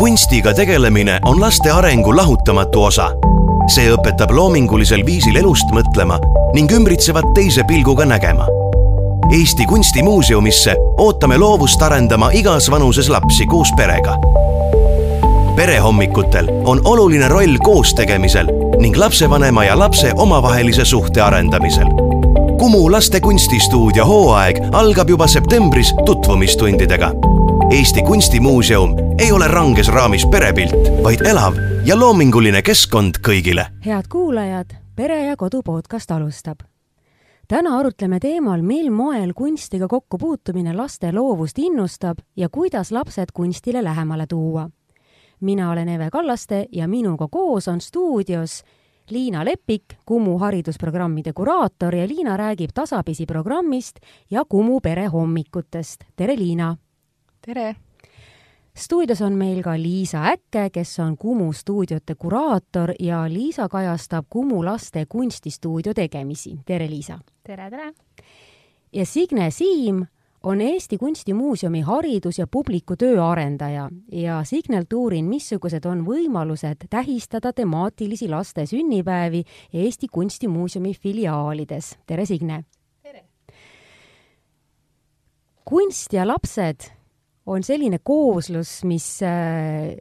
kunstiga tegelemine on laste arengu lahutamatu osa. see õpetab loomingulisel viisil elust mõtlema ning ümbritsevat teise pilguga nägema. Eesti Kunstimuuseumisse ootame loovust arendama igas vanuses lapsi koos perega. perehommikutel on oluline roll koostegemisel ning lapsevanema ja lapse omavahelise suhte arendamisel Kumu laste kunstistuudio hooaeg algab juba septembris tutvumistundidega Eesti Kunstimuuseum ei ole ranges raamis perepilt, vaid elav ja loominguline keskkond kõigile. head kuulajad, Pere ja Kodu podcast alustab. täna arutleme teemal, mil moel kunstiga kokkupuutumine laste loovust innustab ja kuidas lapsed kunstile lähemale tuua. mina olen Eve Kallaste ja minuga koos on stuudios Liina Lepik, Kumu haridusprogrammide kuraator ja Liina räägib tasapisi programmist ja Kumu perehommikutest. tere, Liina! Tere! stuudios on meil ka Liisa Äkke, kes on Kumu stuudiote kuraator ja Liisa kajastab Kumu laste kunstistuudio tegemisi. tere, Liisa! tere, tere! ja Signe Siim on Eesti Kunstimuuseumi haridus- ja publikutöö arendaja ja Signelt uurin, missugused on võimalused tähistada temaatilisi laste sünnipäevi Eesti Kunstimuuseumi filiaalides. tere, Signe! tere! kunst ja lapsed on selline kooslus, mis äh,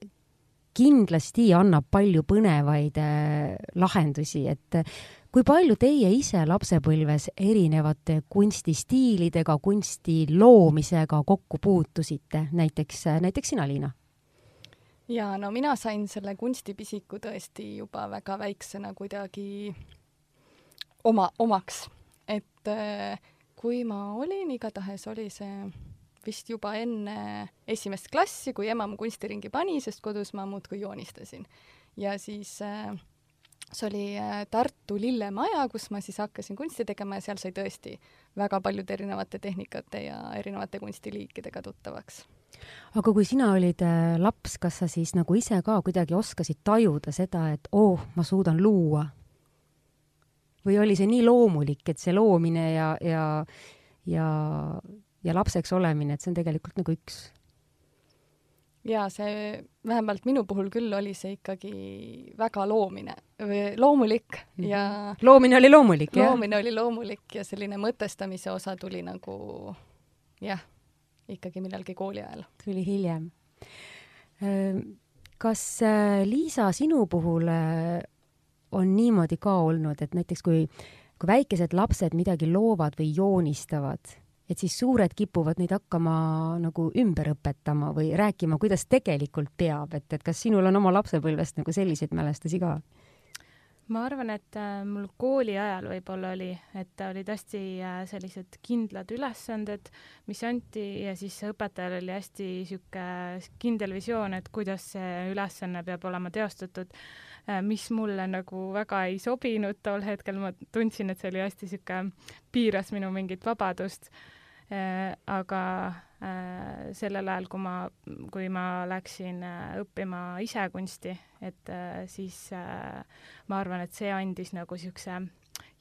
kindlasti annab palju põnevaid äh, lahendusi, et äh, kui palju teie ise lapsepõlves erinevate kunstistiilidega, kunsti loomisega kokku puutusite, näiteks, näiteks sina, Liina? jaa, no mina sain selle kunstipisiku tõesti juba väga väiksena kuidagi oma, omaks. et kui ma olin, igatahes oli see vist juba enne esimest klassi, kui ema mu kunstiringi pani, sest kodus ma muudkui joonistasin. ja siis äh, see oli äh, Tartu Lillemaja, kus ma siis hakkasin kunsti tegema ja seal sai tõesti väga paljude erinevate tehnikate ja erinevate kunstiliikidega tuttavaks. aga kui sina olid äh, laps, kas sa siis nagu ise ka kuidagi oskasid tajuda seda, et oo oh,, ma suudan luua? või oli see nii loomulik, et see loomine ja, ja, ja ja lapseks olemine, et see on tegelikult nagu üks. jaa, see, vähemalt minu puhul küll oli see ikkagi väga loomine või loomulik -hmm. ja loomine oli loomulik, jah? loomine oli loomulik ja selline mõtestamise osa tuli nagu jah, ikkagi millalgi kooli ajal. tuli hiljem. Kas äh, Liisa, sinu puhul äh, on niimoodi ka olnud, et näiteks kui, kui väikesed lapsed midagi loovad või joonistavad, et siis suured kipuvad neid hakkama nagu ümber õpetama või rääkima, kuidas tegelikult peab, et, et kas sinul on oma lapsepõlvest nagu selliseid mälestusi ka? ma arvan, et äh, mul kooli ajal võib-olla oli, et olid hästi äh, sellised kindlad ülesanded, mis anti ja siis õpetajal oli hästi niisugune kindel visioon, et kuidas see ülesanne peab olema teostatud, äh, mis mulle nagu väga ei sobinud tol hetkel, ma tundsin, et see oli hästi niisugune, piiras minu mingit vabadust Äh, aga äh, sellel ajal, kui ma, kui ma läksin äh, õppima ise kunsti, et siis ma arvan, et see andis nagu niisuguse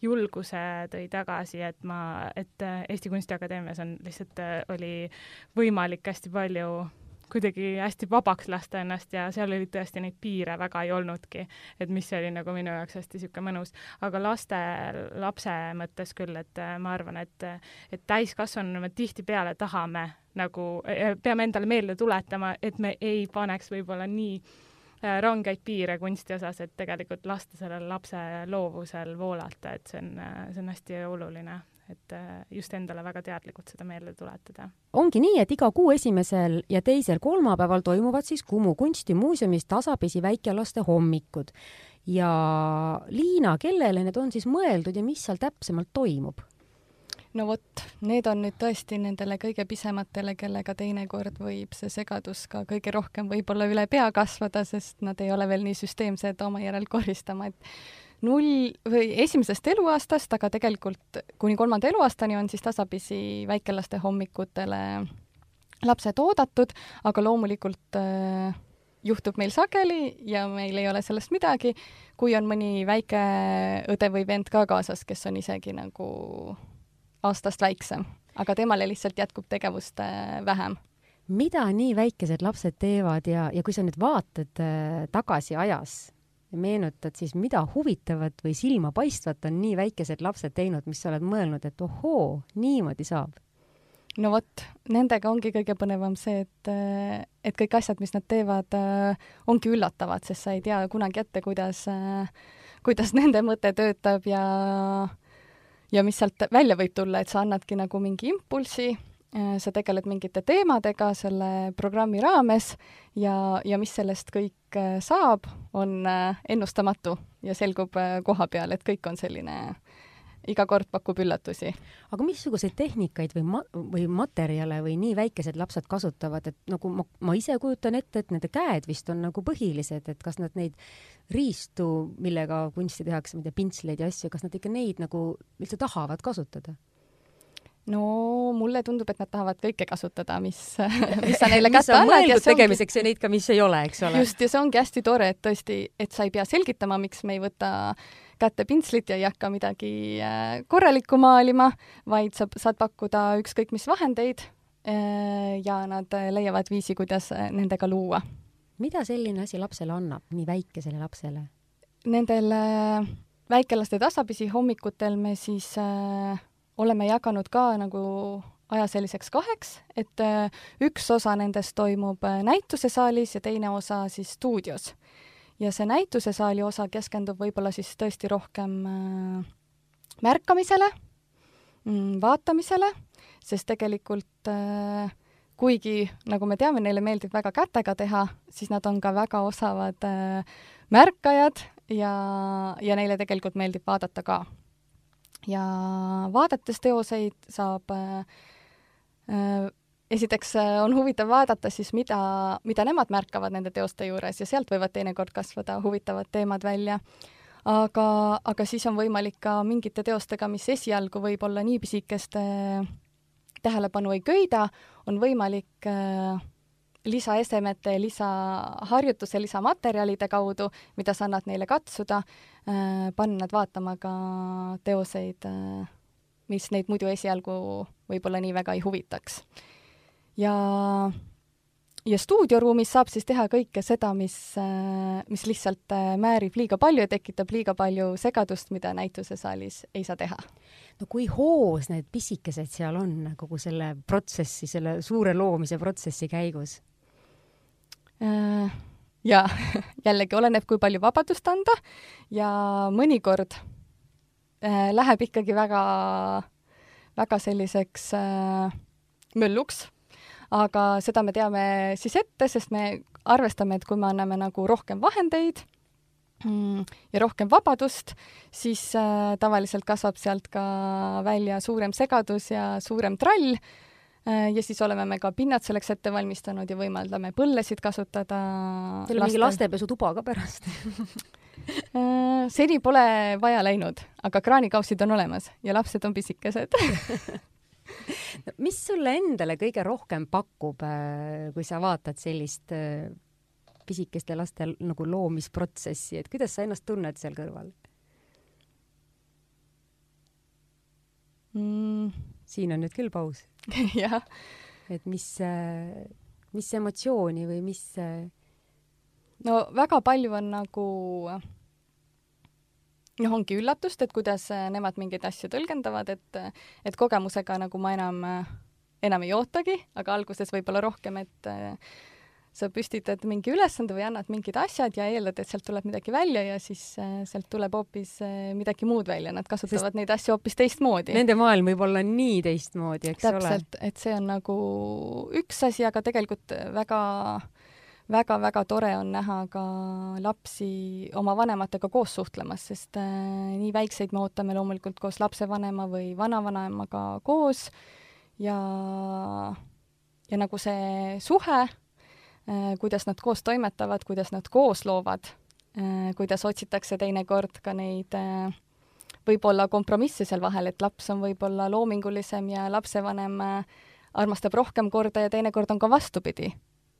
julguse tõi tagasi, et ma, et Eesti Kunstiakadeemias on lihtsalt, oli võimalik hästi palju kuidagi hästi vabaks lasta ennast ja seal oli tõesti neid piire väga ei olnudki, et mis oli nagu minu jaoks hästi niisugune mõnus. aga laste, lapse mõttes küll, et äh, ma arvan, et, et täiskasvanuna me tihtipeale tahame nagu, äh, peame endale meelde tuletama, et me ei paneks võib-olla nii äh, rangeid piire kunsti osas, et tegelikult lasta sellel lapse loovusel voolata, et see on, see on hästi oluline et äh, just endale väga teadlikult seda meelde tuletada. ongi nii, et iga kuu esimesel ja teisel kolmapäeval toimuvad siis Kumu kunstimuuseumis tasapisi väikelaste hommikud. ja Liina, kellele need on siis mõeldud ja mis seal täpsemalt toimub? no vot, need on nüüd tõesti nendele kõige pisematele, kellega teinekord võib see segadus ka kõige rohkem võib-olla üle pea kasvada, sest nad ei ole veel nii süsteemsed oma järel koristama, et null või esimesest eluaastast, aga tegelikult kuni kolmanda eluaastani on siis tasapisi väikelaste hommikutele lapsed oodatud, aga loomulikult äh, juhtub meil sageli ja meil ei ole sellest midagi, kui on mõni väike õde või vend ka kaasas, kes on isegi nagu aastast väiksem, aga temale lihtsalt jätkub tegevust äh, vähem. Mida nii väikesed lapsed teevad ja, ja kui sa nüüd vaatad äh, tagasi ajas ja meenutad, siis mida huvitavat või silmapaistvat on nii väikesed lapsed teinud, mis sa oled mõelnud, et ohoo, niimoodi saab? no vot, nendega ongi kõige põnevam see, et, et kõik asjad, mis nad teevad, ongi üllatavad, sest sa ei tea kunagi ette, kuidas, kuidas nende mõte töötab ja ja mis sealt välja võib tulla, et sa annadki nagu mingi impulsi sa tegeled mingite teemadega selle programmi raames ja, ja mis sellest kõik äh, saab, on äh, ennustamatu ja selgub koha peal, et kõik on selline, iga kord pakub üllatusi. aga missuguseid tehnikaid või ma-, või materjale või nii väikesed lapsed kasutavad, et nagu ma, ma ise kujutan ette, et nende käed vist on nagu põhilised, et kas nad neid riistu, millega kunsti tehakse, ma ei tea, pintsleid ja asju, kas nad ikka neid nagu üldse tahavad kasutada? No mulle tundub, et nad tahavad kõike kasutada, mis, mis sa neile kätte annad. mõeldud tegemiseks ja neid ka, mis ei ole, eks ole. just, ja see ongi hästi tore, et tõesti, et sa ei pea selgitama, miks me ei võta kätte pintslit ja ei hakka midagi äh, korralikku maalima, vaid sa saad pakkuda ükskõik mis vahendeid äh, ja nad leiavad viisi, kuidas äh, nendega luua. mida selline asi lapsele annab, nii väikesele lapsele? Nendel väikelaste tasapisi hommikutel me siis äh, oleme jaganud ka nagu aja selliseks kaheks, et äh, üks osa nendest toimub äh, näitusesaalis ja teine osa siis stuudios. ja see näitusesaali osa keskendub võib-olla siis tõesti rohkem äh, märkamisele, mm, vaatamisele, sest tegelikult kuigi, nagu me teame, neile meeldib väga kätega teha, siis nad on ka väga osavad märkajad ja, ja neile tegelikult meeldib vaadata ka ja vaadates teoseid saab äh, äh, esiteks äh, on huvitav vaadata siis, mida, mida nemad märkavad nende teoste juures ja sealt võivad teinekord kasvada huvitavad teemad välja. aga, aga siis on võimalik ka mingite teostega, mis esialgu võib-olla nii pisikeste tähelepanu ei köida, on võimalik lisaesemete, lisaharjutuse, lisamaterjalide kaudu, mida sa annad neile katsuda, panna nad vaatama ka teoseid, äh, mis neid muidu esialgu võib-olla nii väga ei huvitaks. ja, ja stuudioruumis saab siis teha kõike seda, mis, äh, mis lihtsalt määrib liiga palju ja tekitab liiga palju segadust, mida näitusesaalis ei saa teha no kui hoos need pisikesed seal on kogu selle protsessi, selle suure loomise protsessi käigus? Äh, ja jällegi oleneb, kui palju vabadust anda. Ja mõnikord äh, läheb ikkagi väga, väga selliseks äh, mölluks, aga seda me teame siis ette, sest me arvestame, et kui me anname nagu rohkem vahendeid mm, ja rohkem vabadust, siis äh, tavaliselt kasvab sealt ka välja suurem segadus ja suurem trall ja siis oleme me ka pinnad selleks ette valmistanud ja võimaldame põllesid kasutada. Teil on mingi lastepesutuba ka pärast äh, seni pole vaja läinud, aga kraanikausid on olemas ja lapsed on pisikesed mis sulle endale kõige rohkem pakub, äh, kui sa vaatad sellist pisikeste laste nagu loomisprotsessi, et kuidas sa ennast tunned seal kõrval mm.? siin on nüüd küll paus jah. et mis, mis emotsiooni või mis? no väga palju on nagu noh, ongi üllatust, et kuidas nemad mingeid asju tõlgendavad, et, et kogemusega nagu ma enam, enam ei ootagi, aga alguses võib-olla rohkem, et sa püstitad mingi ülesande või annad mingid asjad ja eeldad, et sealt tuleb midagi välja ja siis äh, sealt tuleb hoopis äh, midagi muud välja, nad kasutavad Sest neid asju hoopis teistmoodi. Nende maailm võib olla nii teistmoodi, eks Täpselt, ole. täpselt, et see on nagu üks asi, aga tegelikult väga väga-väga tore on näha ka lapsi oma vanematega koos suhtlemas, sest äh, nii väikseid me ootame loomulikult koos lapsevanema või vanavanemaga koos ja, ja nagu see suhe kuidas nad koos toimetavad, kuidas nad koos loovad, äh, kuidas otsitakse teinekord ka neid äh, võib-olla kompromisse seal vahel, et laps on võib-olla loomingulisem ja lapsevanem armastab rohkem korda ja teinekord on ka vastupidi.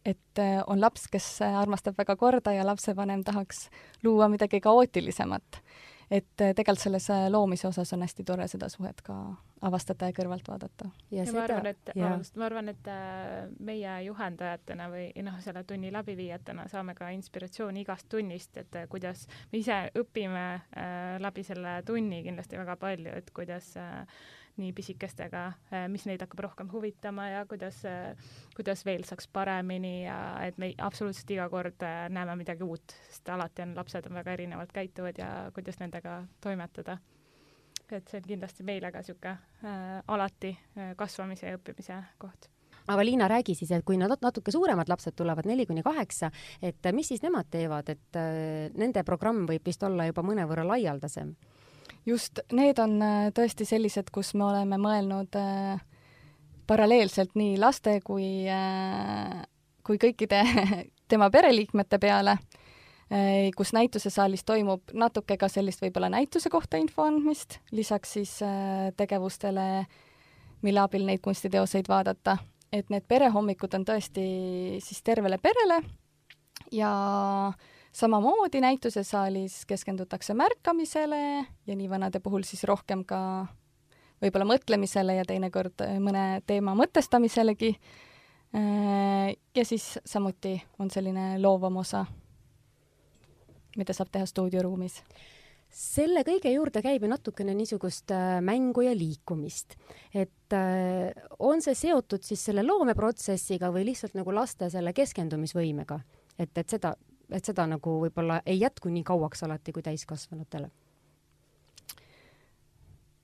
et on laps, kes armastab väga korda ja lapsevanem tahaks luua midagi kaootilisemat. et tegelikult selles loomise osas on hästi tore seda suhet ka avastada ja kõrvalt vaadata. ja, ja seda, ma arvan, et, vabandust, ma arvan, et meie juhendajatena või noh, selle tunni läbiviijatena saame ka inspiratsiooni igast tunnist, et kuidas me ise õpime äh, läbi selle tunni kindlasti väga palju, et kuidas äh, nii pisikestega, äh, mis neid hakkab rohkem huvitama ja kuidas, äh, kuidas veel saaks paremini ja et me absoluutselt iga kord äh, näeme midagi uut, sest alati on lapsed on väga erinevalt käituvad ja kuidas nendega toimetada. Et see on kindlasti meile ka niisugune äh, alati äh, kasvamise ja õppimise koht. Aga Liina, räägi siis, et kui nad natuke suuremad lapsed tulevad, neli kuni kaheksa, et mis siis nemad teevad, et äh, nende programm võib vist olla juba mõnevõrra laialdasem? Just need on äh, tõesti sellised, kus me oleme mõelnud äh, paralleelselt nii laste kui äh,, kui kõikide tema pereliikmete peale. äh,, kus näitusesaalis toimub natuke ka sellist võib-olla näituse kohta info andmist, lisaks siis äh, tegevustele, mille abil neid kunstiteoseid vaadata. et need perehommikud on tõesti siis tervele perele ja äh, samamoodi näitusesaalis keskendutakse märkamisele ja nii vanade puhul siis rohkem ka võib-olla mõtlemisele ja teinekord mõne teema mõtestamiselegi. Äh, ja siis samuti on selline loovam osa, mida saab teha stuudioruumis selle kõige juurde käib ju natukene niisugust äh, mängu ja liikumist. et äh, on see seotud siis selle loomeprotsessiga või lihtsalt nagu laste selle keskendumisvõimega? et, et seda et seda nagu võib-olla ei jätku nii kauaks alati kui täiskasvanutele?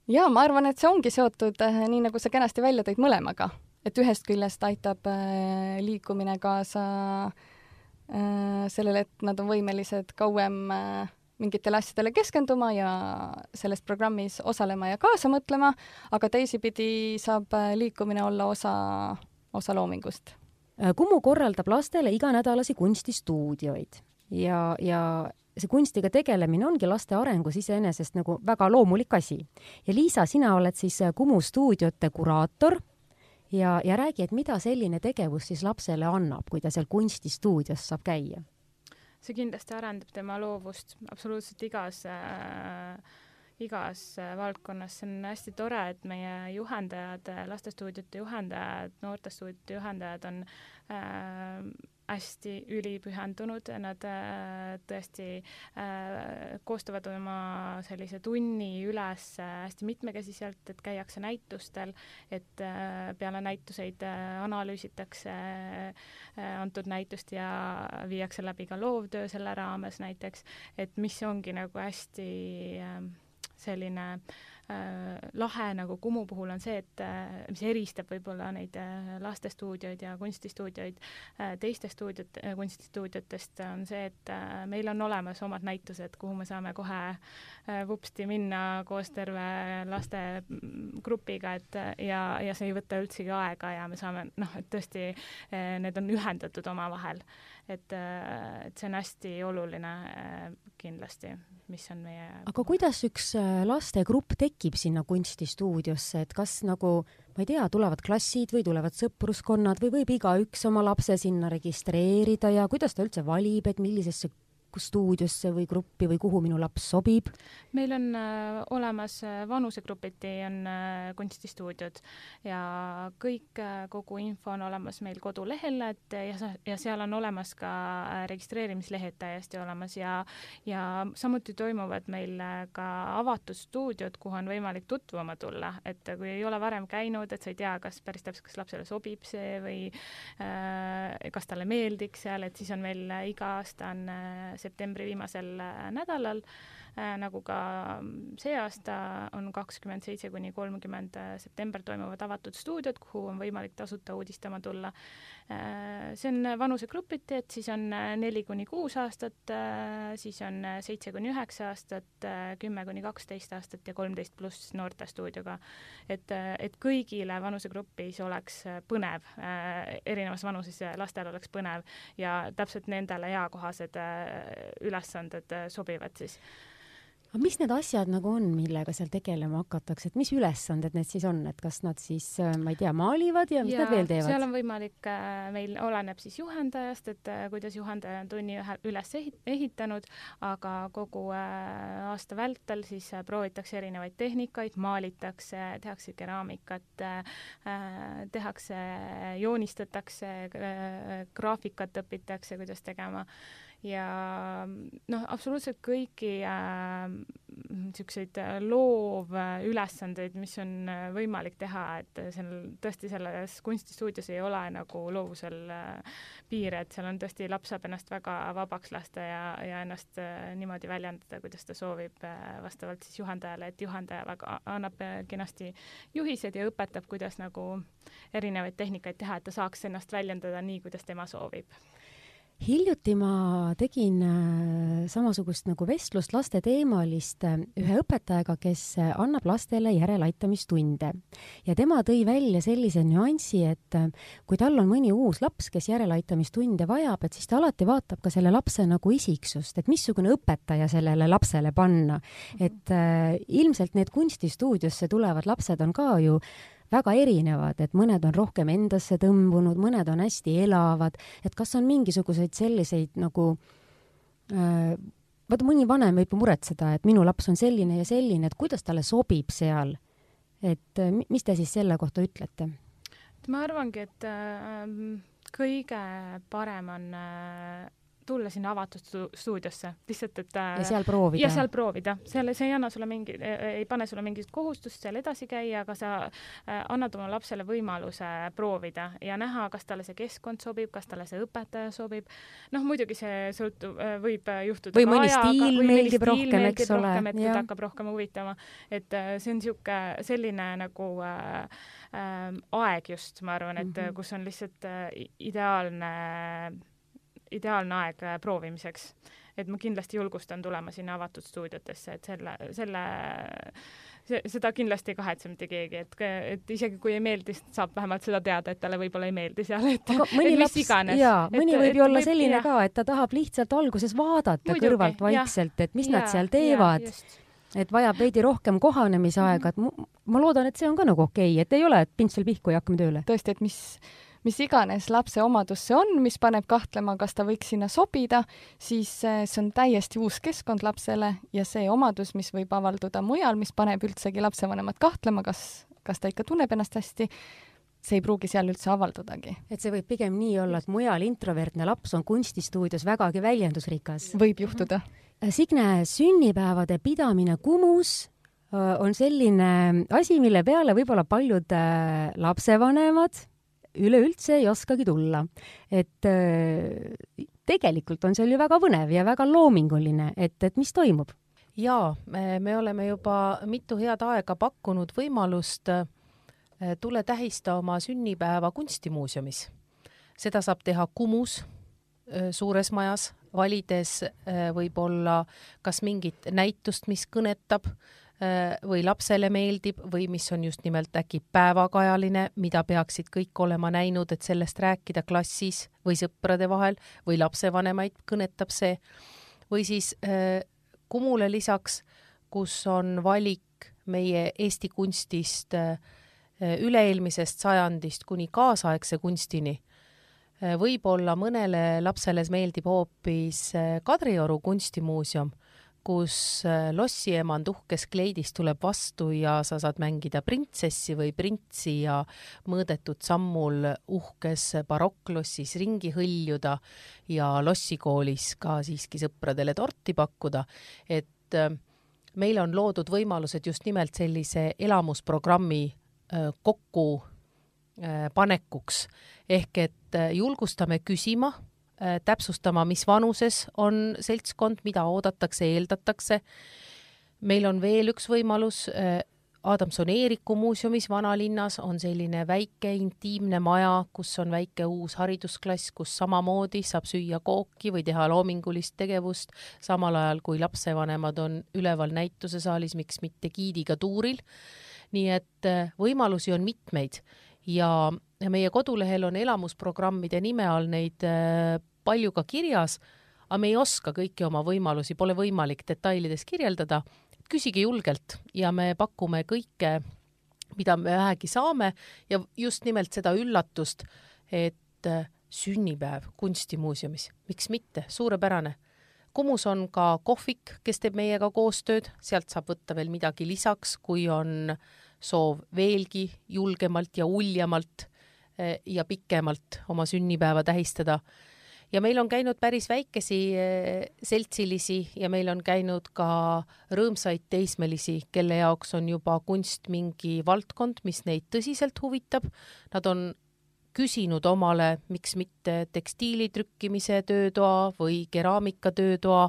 jaa, ma arvan, et see ongi seotud äh, nii, nagu sa kenasti välja tõid, mõlemaga. et ühest küljest aitab liikumine kaasa äh, sellele, et nad on võimelised kauem mingitele asjadele keskenduma ja selles programmis osalema ja kaasa mõtlema, aga teisipidi saab liikumine olla osa, osa loomingust Äh, Kumu korraldab lastele iganädalasi kunstistuudioid ja, ja see kunstiga tegelemine ongi laste arengus iseenesest nagu väga loomulik asi. ja Liisa, sina oled siis äh, Kumu stuudiote kuraator ja, ja räägi, et mida selline tegevus siis lapsele annab, kui ta seal kunstistuudios saab käia? see kindlasti arendab tema loovust absoluutselt igas äh, igas äh, valdkonnas, see on hästi tore, et meie juhendajad, lastestuudiote juhendajad, noortestuudiote juhendajad on äh, hästi ülipühendunud, nad äh, tõesti äh, koostavad oma sellise tunni üles hästi mitmekesiselt, et käiakse näitustel, et äh, peale näituseid analüüsitakse antud näitust ja viiakse läbi ka loovtöö selle raames näiteks, et mis ongi nagu hästi selline äh, lahe nagu Kumu puhul on see, et äh, mis eristab võib-olla neid äh, lastestuudioid ja kunstistuudioid äh, teistest stuudiot äh,, kunstistuudiotest, on see, et äh, meil on olemas omad näitused, kuhu me saame kohe äh, vupsti minna koos terve lastegrupiga, et ja, ja see ei võta üldsegi aega ja me saame noh, et tõesti äh, need on ühendatud omavahel. Et äh,, et see on hästi oluline äh, kindlasti mis on meie aga kuidas üks äh, lastegrupp tekib sinna kunstistuudiosse, et kas nagu ma ei tea, tulevad klassid või tulevad sõpruskonnad või võib igaüks oma lapse sinna registreerida ja kuidas ta üldse valib, et millisesse stuudiosse või gruppi või kuhu minu laps sobib? meil on äh, olemas äh, vanusegrupiti on äh, kunstistuudiod. Ja kõik äh,, kogu info on olemas meil kodulehel, et ja, ja seal on olemas ka äh, registreerimislehed täiesti olemas. Ja ja samuti toimuvad meil äh, ka avatud stuudiod, kuhu on võimalik tutvuma tulla, et kui ei ole varem käinud, et sa ei tea, kas päris täpselt, kas lapsele sobib see või äh, kas talle meeldiks seal, et siis on meil iga aasta on äh, septembri viimasel äh, nädalal äh, nagu ka see aasta on kakskümmend seitse kuni kolmkümmend äh, september toimuvad avatud stuudiod, kuhu on võimalik tasuta uudistama tulla. See on vanusegrupiti, et siis on neli kuni kuus aastat, siis on seitse kuni üheksa aastat, kümme kuni kaksteist aastat ja kolmteist pluss noortestuudioga. et, et kõigile vanusegrupis oleks põnev, erinevas vanuses lastel oleks põnev ja täpselt nendele eakohased ülesanded sobivad siis aga mis need asjad nagu on, millega seal tegelema hakatakse, et mis ülesanded need siis on, et kas nad siis, äh, ma ei tea, maalivad ja mis ja, nad veel teevad? seal on võimalik, äh, meil oleneb siis juhendajast, et äh, kuidas juhendaja on tunni üles ehitanud, aga kogu aasta vältel siis proovitakse erinevaid tehnikaid, maalitakse, tehakse keraamikat, tehakse, joonistatakse, graafikat õpitakse, kuidas tegema ja noh, absoluutselt kõiki niisuguseid äh, loovülesandeid, mis on äh, võimalik teha, et seal tõesti selles kunstistuudios ei ole nagu loovusel äh, piire, et seal on tõesti, laps saab ennast väga vabaks lasta ja, ja ennast äh, niimoodi väljendada, kuidas ta soovib äh, vastavalt siis juhendajale, et juhendaja väga annab äh, kenasti juhised ja õpetab, kuidas nagu erinevaid tehnikaid teha, et ta saaks ennast väljendada nii, kuidas tema soovib hiljuti ma tegin äh, samasugust nagu vestlust lasteteemalist äh, ühe õpetajaga, kes äh, annab lastele järeleaitamistunde ja tema tõi välja sellise nüansi, et kui tal on mõni uus laps, kes järeleaitamistunde vajab, et siis ta alati vaatab ka selle lapse nagu isiksust, et missugune õpetaja sellele lapsele panna. et äh, ilmselt need kunstistuudiosse tulevad lapsed on ka ju väga erinevad, et mõned on rohkem endasse tõmbunud, mõned on hästi elavad, et kas on mingisuguseid selliseid nagu äh, vaata, mõni vanem võib ju muretseda, et minu laps on selline ja selline, et kuidas talle sobib seal. et äh, mis te siis selle kohta ütlete? ma arvangi, et äh, kõige parem on äh, tulla sinna avatud stu stuudiosse, lihtsalt et äh, ja seal proovida. ja seal proovida, seal, see ei anna sulle mingi, e, e, ei pane sulle mingit kohustust seal edasi käia, aga sa äh, annad oma lapsele võimaluse proovida ja näha, kas talle see keskkond sobib, kas talle see õpetaja sobib. noh, muidugi see sõltub, äh, võib juhtuda või mõni stiil meeldib rohkem, eks ole. et teda hakkab rohkem huvitama, et see on niisugune selline nagu äh, äh, aeg just, ma arvan, et mm -hmm. kus on lihtsalt äh, ideaalne ideaalne aeg äh, proovimiseks. et ma kindlasti julgustan tulema sinna avatud stuudiotesse, et selle, selle seda kindlasti ei kahetse mitte keegi, et, et isegi kui ei meeldi, saab vähemalt seda teada, et talle võib-olla ei meeldi seal, et, et mis laps, iganes. jaa, mõni võib ju olla võib, selline jah. ka, et ta tahab lihtsalt alguses vaadata Muidugi, kõrvalt vaikselt, et mis ja, nad seal teevad et vajab veidi rohkem kohanemisaega, et ma loodan, et see on ka nagu okei okay,, et ei ole, et pintsel pihku ja hakkame tööle. tõesti, et mis mis iganes lapse omadus see on, mis paneb kahtlema, kas ta võiks sinna sobida, siis eh, see on täiesti uus keskkond lapsele ja see omadus, mis võib avalduda mujal, mis paneb üldsegi lapsevanemat kahtlema, kas, kas ta ikka tunneb ennast hästi, see ei pruugi seal üldse avaldudagi. et see võib pigem nii olla, et mujal introvertne laps on kunstistuudios vägagi väljendusrikas. võib juhtuda. Signe, sünnipäevade pidamine Kumus äh, on selline asi, mille peale võib-olla paljud äh, lapsevanemad üleüldse ei oskagi tulla. et äh, tegelikult on seal ju väga põnev ja väga loominguline, et, et mis toimub? jaa, me oleme juba mitu head aega pakkunud võimalust äh, tule tähista oma sünnipäeva kunstimuuseumis. seda saab teha Kumus äh, suures majas, valides võib-olla kas mingit näitust, mis kõnetab või lapsele meeldib või mis on just nimelt äkki päevakajaline, mida peaksid kõik olema näinud, et sellest rääkida klassis või sõprade vahel või lapsevanemaid kõnetab see. või siis äh, Kumule lisaks, kus on valik meie Eesti kunstist äh, üle-eelmisest sajandist kuni kaasaegse kunstini võib-olla mõnele lapsele meeldib hoopis Kadrioru kunstimuuseum kus äh, lossiemand uhkes kleidis tuleb vastu ja sa saad mängida printsessi või printsi ja mõõdetud sammul uhkes barokklossis ringi hõljuda ja lossikoolis ka siiski sõpradele torti pakkuda, et äh, meil on loodud võimalused just nimelt sellise elamusprogrammi äh, kokku panekuks. Ehk et julgustame küsima täpsustama, mis vanuses on seltskond, mida oodatakse, eeldatakse. meil on veel üks võimalus, äh, Adamson-Eeriku muuseumis vanalinnas on selline väike intiimne maja, kus on väike uus haridusklass, kus samamoodi saab süüa kooki või teha loomingulist tegevust, samal ajal kui lapsevanemad on üleval näitusesaalis, miks mitte giidiga tuuril. nii et äh, võimalusi on mitmeid ja, ja meie kodulehel on elamusprogrammide nime all neid äh, palju ka kirjas, aga me ei oska kõiki oma võimalusi, pole võimalik detailides kirjeldada, küsige julgelt ja me pakume kõike, mida me vähegi saame ja just nimelt seda üllatust, et äh, sünnipäev kunstimuuseumis, miks mitte, suurepärane. Kumus on ka kohvik, kes teeb meiega koostööd, sealt saab võtta veel midagi lisaks, kui on soov veelgi julgemalt ja uljamalt äh, ja pikemalt oma sünnipäeva tähistada ja meil on käinud päris väikesi eh, seltsilisi ja meil on käinud ka rõõmsaid teismelisi, kelle jaoks on juba kunst mingi valdkond, mis neid tõsiselt huvitab. Nad on küsinud omale, miks mitte tekstiili trükkimise töötoa või keraamika töötoa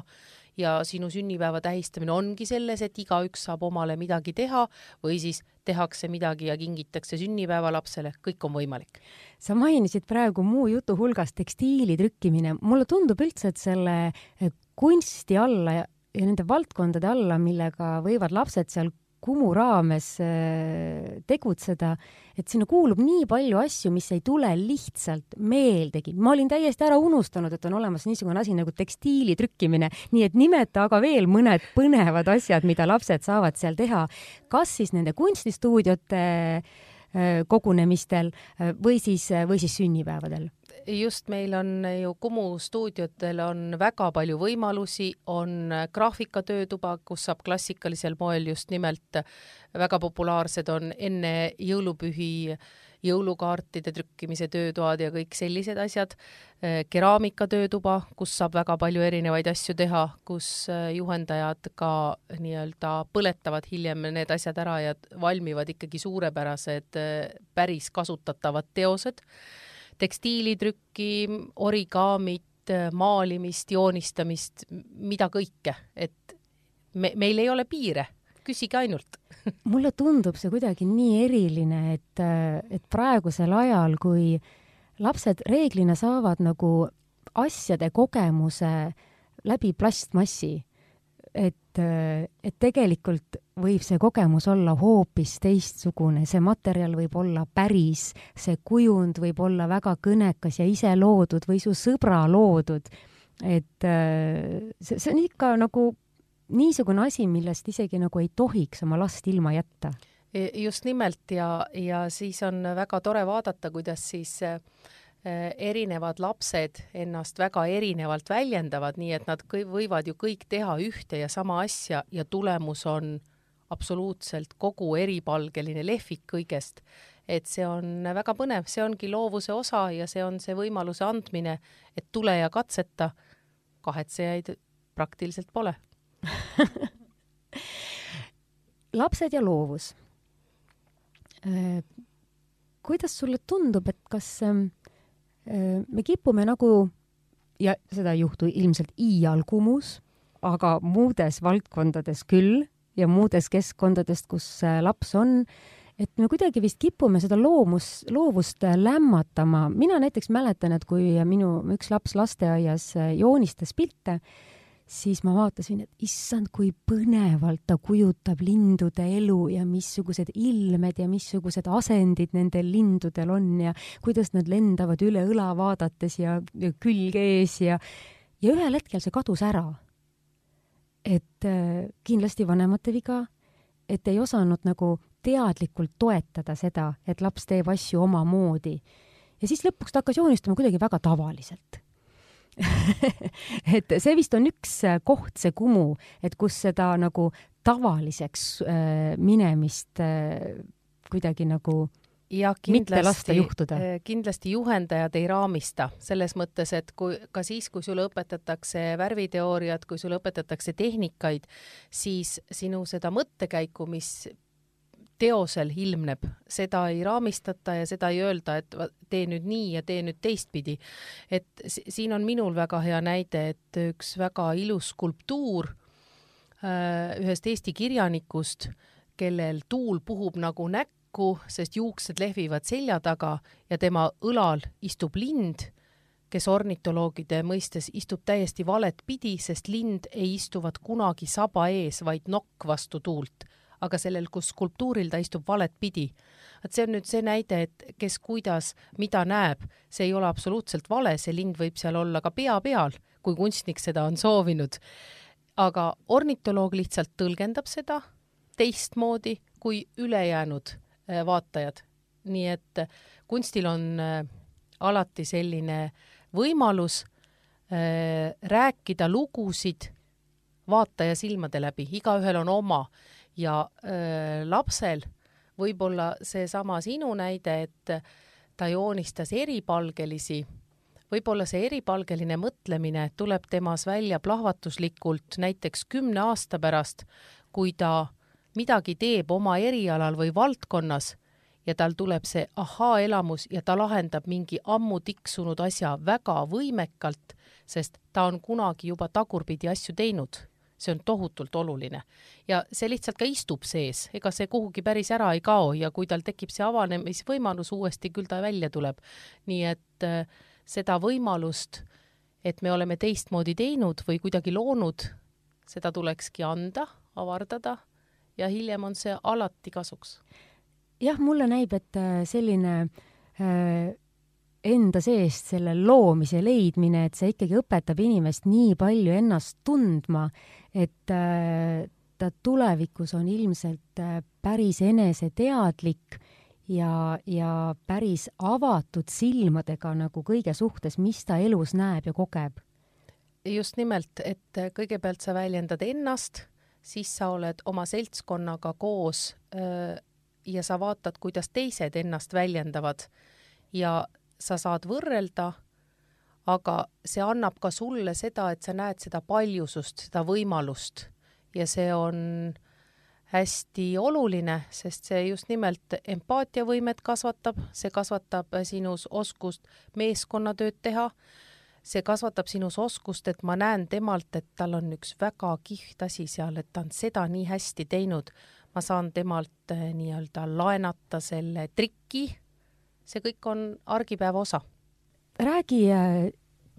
ja sinu sünnipäeva tähistamine ongi selles, et igaüks saab omale midagi teha või siis tehakse midagi ja kingitakse sünnipäevalapsele, kõik on võimalik. sa mainisid praegu muu jutu hulgas tekstiili trükkimine, mulle tundub üldse, et selle eh, kunsti alla ja nende valdkondade alla, millega võivad lapsed seal Kumu raames äh, tegutseda, et sinna kuulub nii palju asju, mis ei tule lihtsalt meeldegi. ma olin täiesti ära unustanud, et on olemas niisugune asi nagu tekstiili trükkimine, nii et nimeta aga veel mõned põnevad asjad, mida lapsed saavad seal teha. kas siis nende kunstistuudiote äh, kogunemistel äh, või siis, või siis sünnipäevadel? Just meil on ju Kumu stuudiotel on väga palju võimalusi, on graafikatöötuba, kus saab klassikalisel moel just nimelt väga populaarsed on enne jõulupühi jõulukaartide trükkimise töötoad ja kõik sellised asjad. keraamikatöötuba, kus saab väga palju erinevaid asju teha, kus juhendajad ka nii-öelda põletavad hiljem need asjad ära ja valmivad ikkagi suurepärased päris kasutatavad teosed tekstiilitrükki, origaamit, maalimist, joonistamist, mida kõike, et me, meil ei ole piire, küsige ainult. Mulle tundub see kuidagi nii eriline, et, et praegusel ajal, kui lapsed reeglina saavad nagu asjade kogemuse läbi plastmassi, et, et tegelikult võib see kogemus olla hoopis teistsugune, see materjal võib olla päris, see kujund võib olla väga kõnekas ja ise loodud või su sõbra loodud. et see, see on ikka nagu niisugune asi, millest isegi nagu ei tohiks oma last ilma jätta. E, just nimelt ja, ja siis on väga tore vaadata, kuidas siis äh, erinevad lapsed ennast väga erinevalt väljendavad, nii et nad võivad ju kõik teha ühte ja sama asja ja tulemus on absoluutselt kogu eripalgeline lehvik kõigest. et see on väga põnev, see ongi loovuse osa ja see on see võimaluse andmine, et tule ja katseta. kahetsejaid praktiliselt pole lapsed ja loovus. Äh, kuidas sulle tundub, et kas ähm, me kipume nagu ja seda ei juhtu ilmselt iial Kumus, aga muudes valdkondades küll ja muudes keskkondades, kus laps on, et me kuidagi vist kipume seda loomus, loovust lämmatama. mina näiteks mäletan, et kui minu üks laps lasteaias joonistas pilte, siis ma vaatasin, et issand, kui põnevalt ta kujutab lindude elu ja missugused ilmed ja missugused asendid nendel lindudel on ja kuidas nad lendavad üle õla vaadates ja, ja külg ees ja, ja ühel hetkel see kadus ära. et äh, kindlasti vanemate viga, et ei osanud nagu teadlikult toetada seda, et laps teeb asju omamoodi. ja siis lõpuks ta hakkas joonistama kuidagi väga tavaliselt et see vist on üks äh, koht, see Kumu, et kus seda nagu tavaliseks äh, minemist äh, kuidagi nagu ja kindlasti, kindlasti juhendajad ei raamista. Selles mõttes, et kui ka siis, kui sulle õpetatakse värviteooriat, kui sulle õpetatakse tehnikaid, siis sinu seda mõttekäiku, mis teosel ilmneb, seda ei raamistata ja seda ei öelda, et tee nüüd nii ja tee nüüd teistpidi. et siin on minul väga hea näide, et üks väga ilus skulptuur äh, ühest Eesti kirjanikust, kellel tuul puhub nagu näkku, sest juuksed lehvivad selja taga ja tema õlal istub lind, kes ornitoloogide mõistes istub täiesti valet pidi, sest lind ei istuvat kunagi saba ees, vaid nokk vastu tuult aga sellel, kus skulptuuril ta istub valet pidi. et see on nüüd see näide, et kes kuidas, mida näeb, see ei ole absoluutselt vale, see lind võib seal olla ka pea peal, kui kunstnik seda on soovinud. aga ornitoloog lihtsalt tõlgendab seda teistmoodi kui ülejäänud äh, vaatajad. nii et kunstil on äh, alati selline võimalus äh, rääkida lugusid vaataja silmade läbi, igaühel on oma ja äh, lapsel võib-olla seesama sinu näide, et ta joonistas eripalgelisi, võib-olla see eripalgeline mõtlemine tuleb temas välja plahvatuslikult näiteks kümne aasta pärast, kui ta midagi teeb oma erialal või valdkonnas ja tal tuleb see ahaa-elamus ja ta lahendab mingi ammu tiksunud asja väga võimekalt, sest ta on kunagi juba tagurpidi asju teinud. See on tohutult oluline ja see lihtsalt ka istub sees, ega see kuhugi päris ära ei kao ja kui tal tekib see avanemisvõimalus uuesti, küll ta välja tuleb. nii et äh, seda võimalust, et me oleme teistmoodi teinud või kuidagi loonud, seda tulekski anda, avardada ja hiljem on see alati kasuks jah, mulle näib, et äh, selline äh, enda seest selle loomise leidmine, et see ikkagi õpetab inimest nii palju ennast tundma, et äh, ta tulevikus on ilmselt äh, päris eneseteadlik ja, ja päris avatud silmadega nagu kõige suhtes, mis ta elus näeb ja kogeb. just nimelt, et kõigepealt sa väljendad ennast, siis sa oled oma seltskonnaga koos äh, ja sa vaatad, kuidas teised ennast väljendavad ja sa saad võrrelda, aga see annab ka sulle seda, et sa näed seda paljusust, seda võimalust ja see on hästi oluline, sest see just nimelt empaatiavõimet kasvatab, see kasvatab sinus oskust meeskonnatööd teha, see kasvatab sinus oskust, et ma näen temalt, et tal on üks väga kihvt asi seal, et ta on seda nii hästi teinud ma saan temalt eh, nii-öelda laenata selle triki. see kõik on argipäeva osa. Räägi,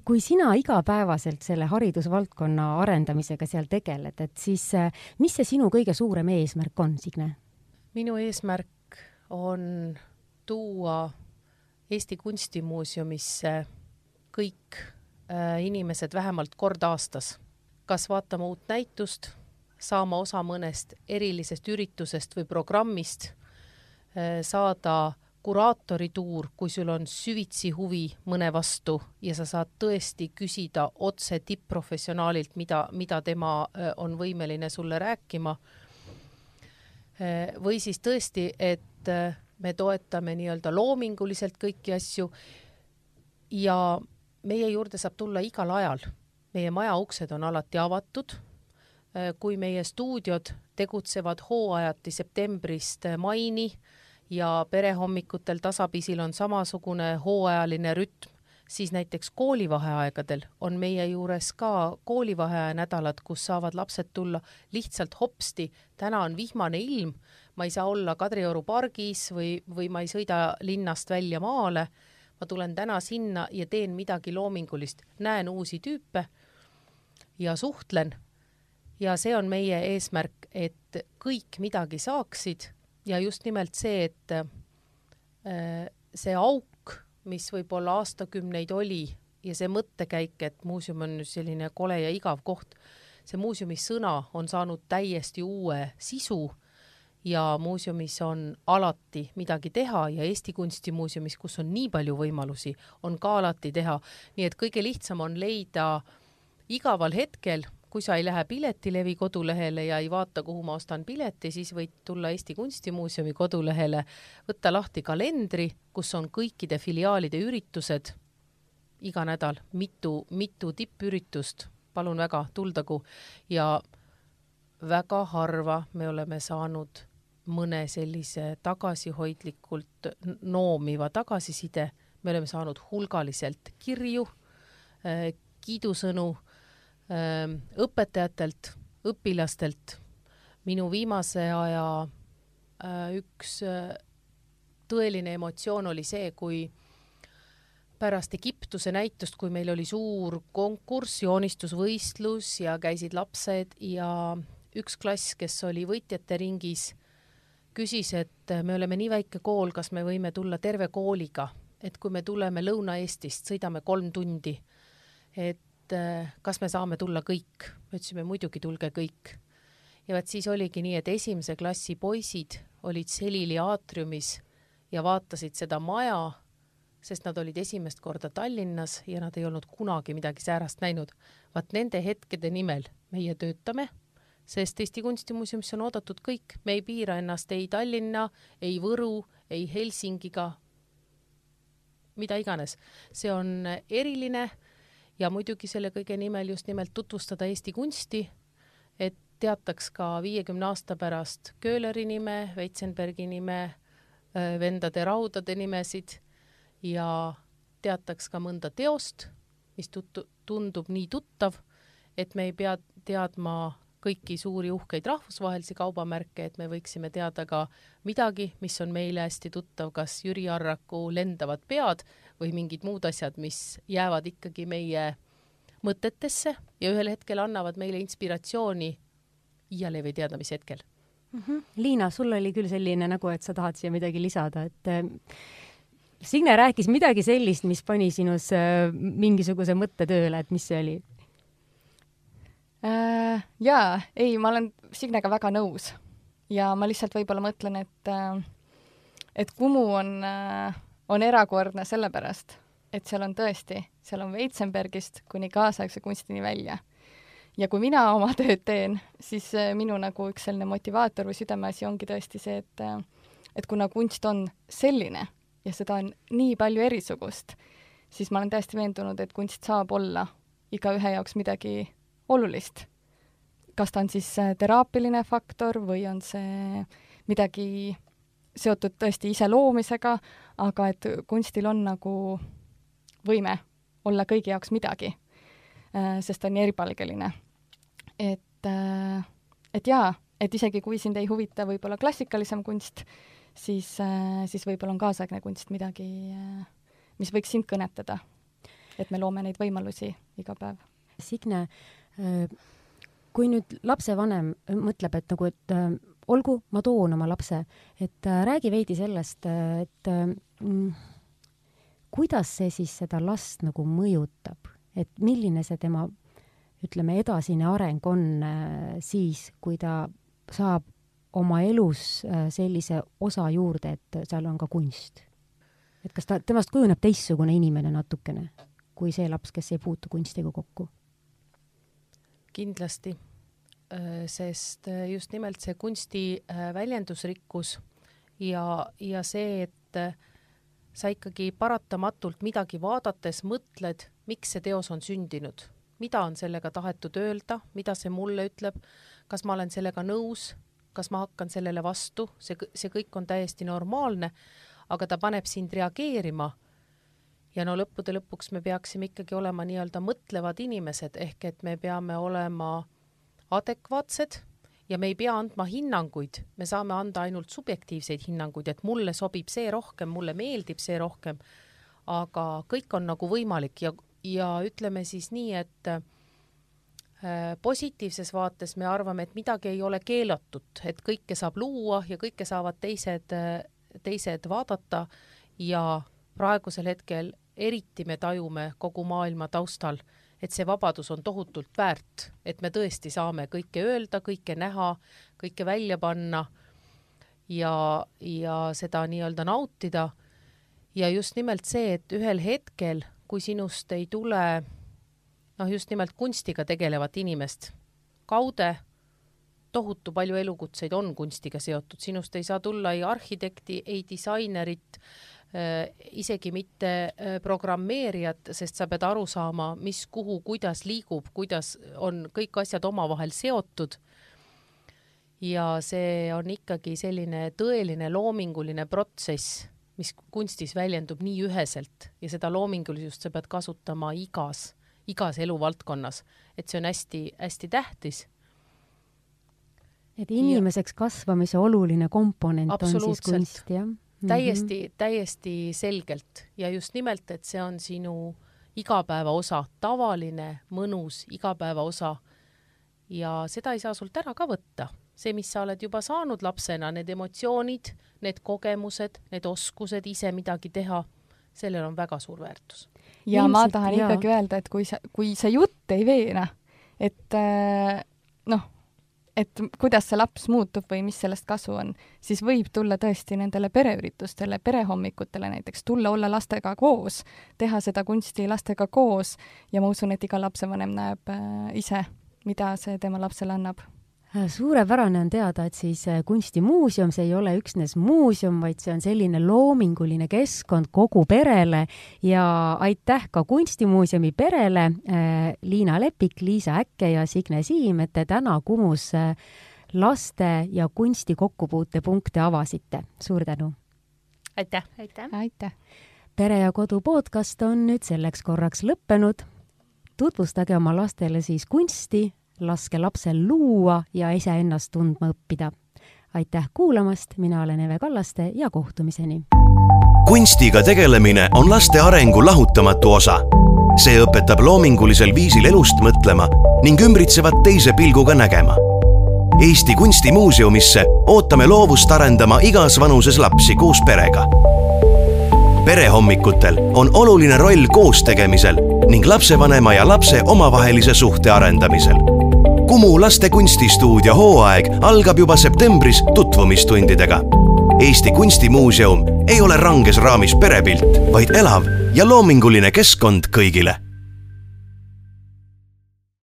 kui sina igapäevaselt selle haridusvaldkonna arendamisega seal tegeled, et siis mis see sinu kõige suurem eesmärk on, Signe? minu eesmärk on tuua Eesti Kunstimuuseumisse kõik äh, inimesed vähemalt kord aastas, kas vaatama uut näitust saama osa mõnest erilisest üritusest või programmist, äh, saada kuraatorituur, kui sul on süvitsi huvi mõne vastu ja sa saad tõesti küsida otse tipp-professionaalilt, mida, mida tema äh, on võimeline sulle rääkima. Äh, või siis tõesti, et me toetame nii-öelda loominguliselt kõiki asju ja meie juurde saab tulla igal ajal. meie maja uksed on alati avatud Äh, kui meie stuudiod tegutsevad hooajati septembrist äh, maini ja perehommikutel tasapisil on samasugune hooajaline rütm, siis näiteks koolivaheaegadel on meie juures ka koolivaheaja nädalad, kus saavad lapsed tulla lihtsalt hopsti, täna on vihmane ilm, ma ei saa olla Kadrioru pargis või, või ma ei sõida linnast välja maale, ma tulen täna sinna ja teen midagi loomingulist, näen uusi tüüpe ja suhtlen. Ja see on meie eesmärk, et kõik midagi saaksid ja just nimelt see, et äh, see auk, mis võib-olla aastakümneid oli ja see mõttekäik, et muuseum on selline kole ja igav koht, see muuseumi sõna on saanud täiesti uue sisu ja muuseumis on alati midagi teha ja Eesti Kunstimuuseumis, kus on nii palju võimalusi, on ka alati teha. nii et kõige lihtsam on leida igaval hetkel kui sa ei lähe Piletilevi kodulehele ja ei vaata, kuhu ma ostan pileti, siis võid tulla Eesti Kunstimuuseumi kodulehele, võtta lahti kalendri, kus on kõikide filiaalide üritused iga nädal, mitu, mitu tippüritust, palun väga, tuldagu. Ja väga harva me oleme saanud mõne sellise tagasihoidlikult noomiva tagasiside, me oleme saanud hulgaliselt kirju, äh, kiidusõnu õpetajatelt, õpilastelt. minu viimase aja üks tõeline emotsioon oli see, kui pärast Egiptuse näitust, kui meil oli suur konkurss, joonistusvõistlus ja käisid lapsed ja üks klass, kes oli võitjate ringis, küsis, et me oleme nii väike kool, kas me võime tulla terve kooliga, et kui me tuleme Lõuna-Eestist, sõidame kolm tundi, et et äh, kas me saame tulla kõik. me ütlesime muidugi, tulge kõik. ja vot siis oligi nii, et esimese klassi poisid olid selili aatriumis ja vaatasid seda maja, sest nad olid esimest korda Tallinnas ja nad ei olnud kunagi midagi säärast näinud. vaat nende hetkede nimel meie töötame, sest Eesti Kunstimuuseumisse on oodatud kõik, me ei piira ennast ei Tallinna, ei Võru, ei Helsingiga, mida iganes. see on eriline ja muidugi selle kõige nimel just nimelt tutvustada Eesti kunsti, et teataks ka viiekümne aasta pärast Köhleri nime, Weitzenbergi nime, vendade raudade nimesid ja teataks ka mõnda teost, mis tuttu-, tundub nii tuttav, et me ei pea teadma kõiki suuri uhkeid rahvusvahelisi kaubamärke, et me võiksime teada ka midagi, mis on meile hästi tuttav, kas Jüri Arraku lendavad pead või mingid muud asjad, mis jäävad ikkagi meie mõtetesse ja ühel hetkel annavad meile inspiratsiooni iial ei või teada, mis hetkel mm. -hmm. Liina, sul oli küll selline nägu, et sa tahad siia midagi lisada, et äh, Signe rääkis midagi sellist, mis pani sinus äh, mingisuguse mõtte tööle, et mis see oli äh,? jaa, ei, ma olen Signega väga nõus ja ma lihtsalt võib-olla mõtlen, et äh, et Kumu on äh,, on erakordne sellepärast, et seal on tõesti, seal on Weitzenbergist kuni kaasaegse kunstini välja ja kui mina oma tööd teen, siis äh, minu nagu üks selline motivaator või südameasi ongi tõesti see, et et kuna kunst on selline ja seda on nii palju erisugust, siis ma olen täiesti veendunud, et kunst saab olla igaühe jaoks midagi olulist. kas ta on siis äh, teraapiline faktor või on see midagi seotud tõesti ise loomisega, aga et kunstil on nagu võime olla kõigi jaoks midagi, sest ta on nii eripalgeline et, äh, et jaa, et isegi kui sind ei huvita võib-olla klassikalisem kunst, siis, äh, siis võib-olla on kaasaegne kunst midagi, äh, mis võiks sind kõnetada. et me loome neid võimalusi iga päev. Signe, kui nüüd lapsevanem mõtleb, et nagu, et olgu, ma toon oma lapse, et räägi veidi sellest, et mm, kuidas see siis seda last nagu mõjutab, et milline see tema ütleme, edasine areng on äh, siis, kui ta saab oma elus äh, sellise osa juurde, et seal on ka kunst. et kas ta, temast kujuneb teistsugune inimene natukene kui see laps, kes ei puutu kunstiga kokku? Kindlasti, äh, sest just nimelt see kunsti väljendusrikkus ja, ja see, et sa ikkagi paratamatult midagi vaadates mõtled, miks see teos on sündinud. Mida on sellega tahetud öelda, mida see mulle ütleb, kas ma olen sellega nõus, kas ma hakkan sellele vastu, see, see kõik on täiesti normaalne, aga ta paneb sind reageerima. Ja no lõppude lõpuks me peaksime ikkagi olema nii-öelda mõtlevad inimesed, ehk et me peame olema adekvaatsed ja me ei pea andma hinnanguid, me saame anda ainult subjektiivseid hinnanguid, et mulle sobib see rohkem, mulle meeldib see rohkem. aga kõik on nagu võimalik ja, ja ütleme siis nii, et äh, positiivses vaates me arvame, et midagi ei ole keelatud, et kõike saab luua ja kõike saavad teised, teised vaadata ja praegusel hetkel eriti me tajume kogu maailma taustal, et see vabadus on tohutult väärt, et me tõesti saame kõike öelda, kõike näha, kõike välja panna ja, ja seda nii-öelda nautida. ja just nimelt see, et ühel hetkel kui sinust ei tule noh, just nimelt kunstiga tegelevat inimest, kaude tohutu palju elukutseid on kunstiga seotud, sinust ei saa tulla ei arhitekti, ei disainerit isegi mitte äh, programmeerijat, sest sa pead aru saama, mis, kuhu, kuidas liigub, kuidas on kõik asjad omavahel seotud. ja see on ikkagi selline tõeline loominguline protsess mis kunstis väljendub nii üheselt ja seda loomingulisust sa pead kasutama igas, igas eluvaldkonnas, et see on hästi-hästi tähtis. et inimeseks ja. kasvamise oluline komponent on siis kunst, jah? Täiesti mm, -hmm. täiesti selgelt ja just nimelt, et see on sinu igapäeva osa, tavaline, mõnus igapäeva osa. ja seda ei saa sult ära ka võtta see, mis sa oled juba saanud lapsena, need emotsioonid, need kogemused, need oskused ise midagi teha, sellel on väga suur väärtus ja Ilmselt, ma tahan ikkagi öelda, et kui sa, kui see jutt ei veena, et äh, noh, et kuidas see laps muutub või mis sellest kasu on, siis võib tulla tõesti nendele pereüritustele, perehommikutele näiteks, tulla olla lastega koos, teha seda kunsti lastega koos ja ma usun, et iga lapsevanem näeb äh, ise, mida see tema lapsele annab suurepärane on teada, et siis äh, kunstimuuseum, see ei ole üksnes muuseum, vaid see on selline loominguline keskkond kogu perele ja aitäh ka Kunstimuuseumi perele äh,, Liina Lepik, Liisa Äkke ja Signe Siim, et te täna Kumus äh, laste ja kunsti kokkupuutepunkte avasite. suur tänu! aitäh! aitäh! aitäh! pere ja Kodu podcast on nüüd selleks korraks lõppenud. tutvustage oma lastele siis kunsti, laske lapsel luua ja iseennast tundma õppida. aitäh kuulamast, mina olen Eve Kallaste ja kohtumiseni! kunstiga tegelemine on laste arengu lahutamatu osa. see õpetab loomingulisel viisil elust mõtlema ning ümbritsevat teise pilguga nägema. Eesti Kunstimuuseumisse ootame loovust arendama igas vanuses lapsi koos perega. perehommikutel on oluline roll koostegemisel ning lapsevanema ja lapse omavahelise suhte arendamisel Kumu laste kunstistuudio hooaeg algab juba septembris tutvumistundidega. Eesti Kunstimuuseum ei ole ranges raamis perepilt, vaid elav ja loominguline keskkond kõigile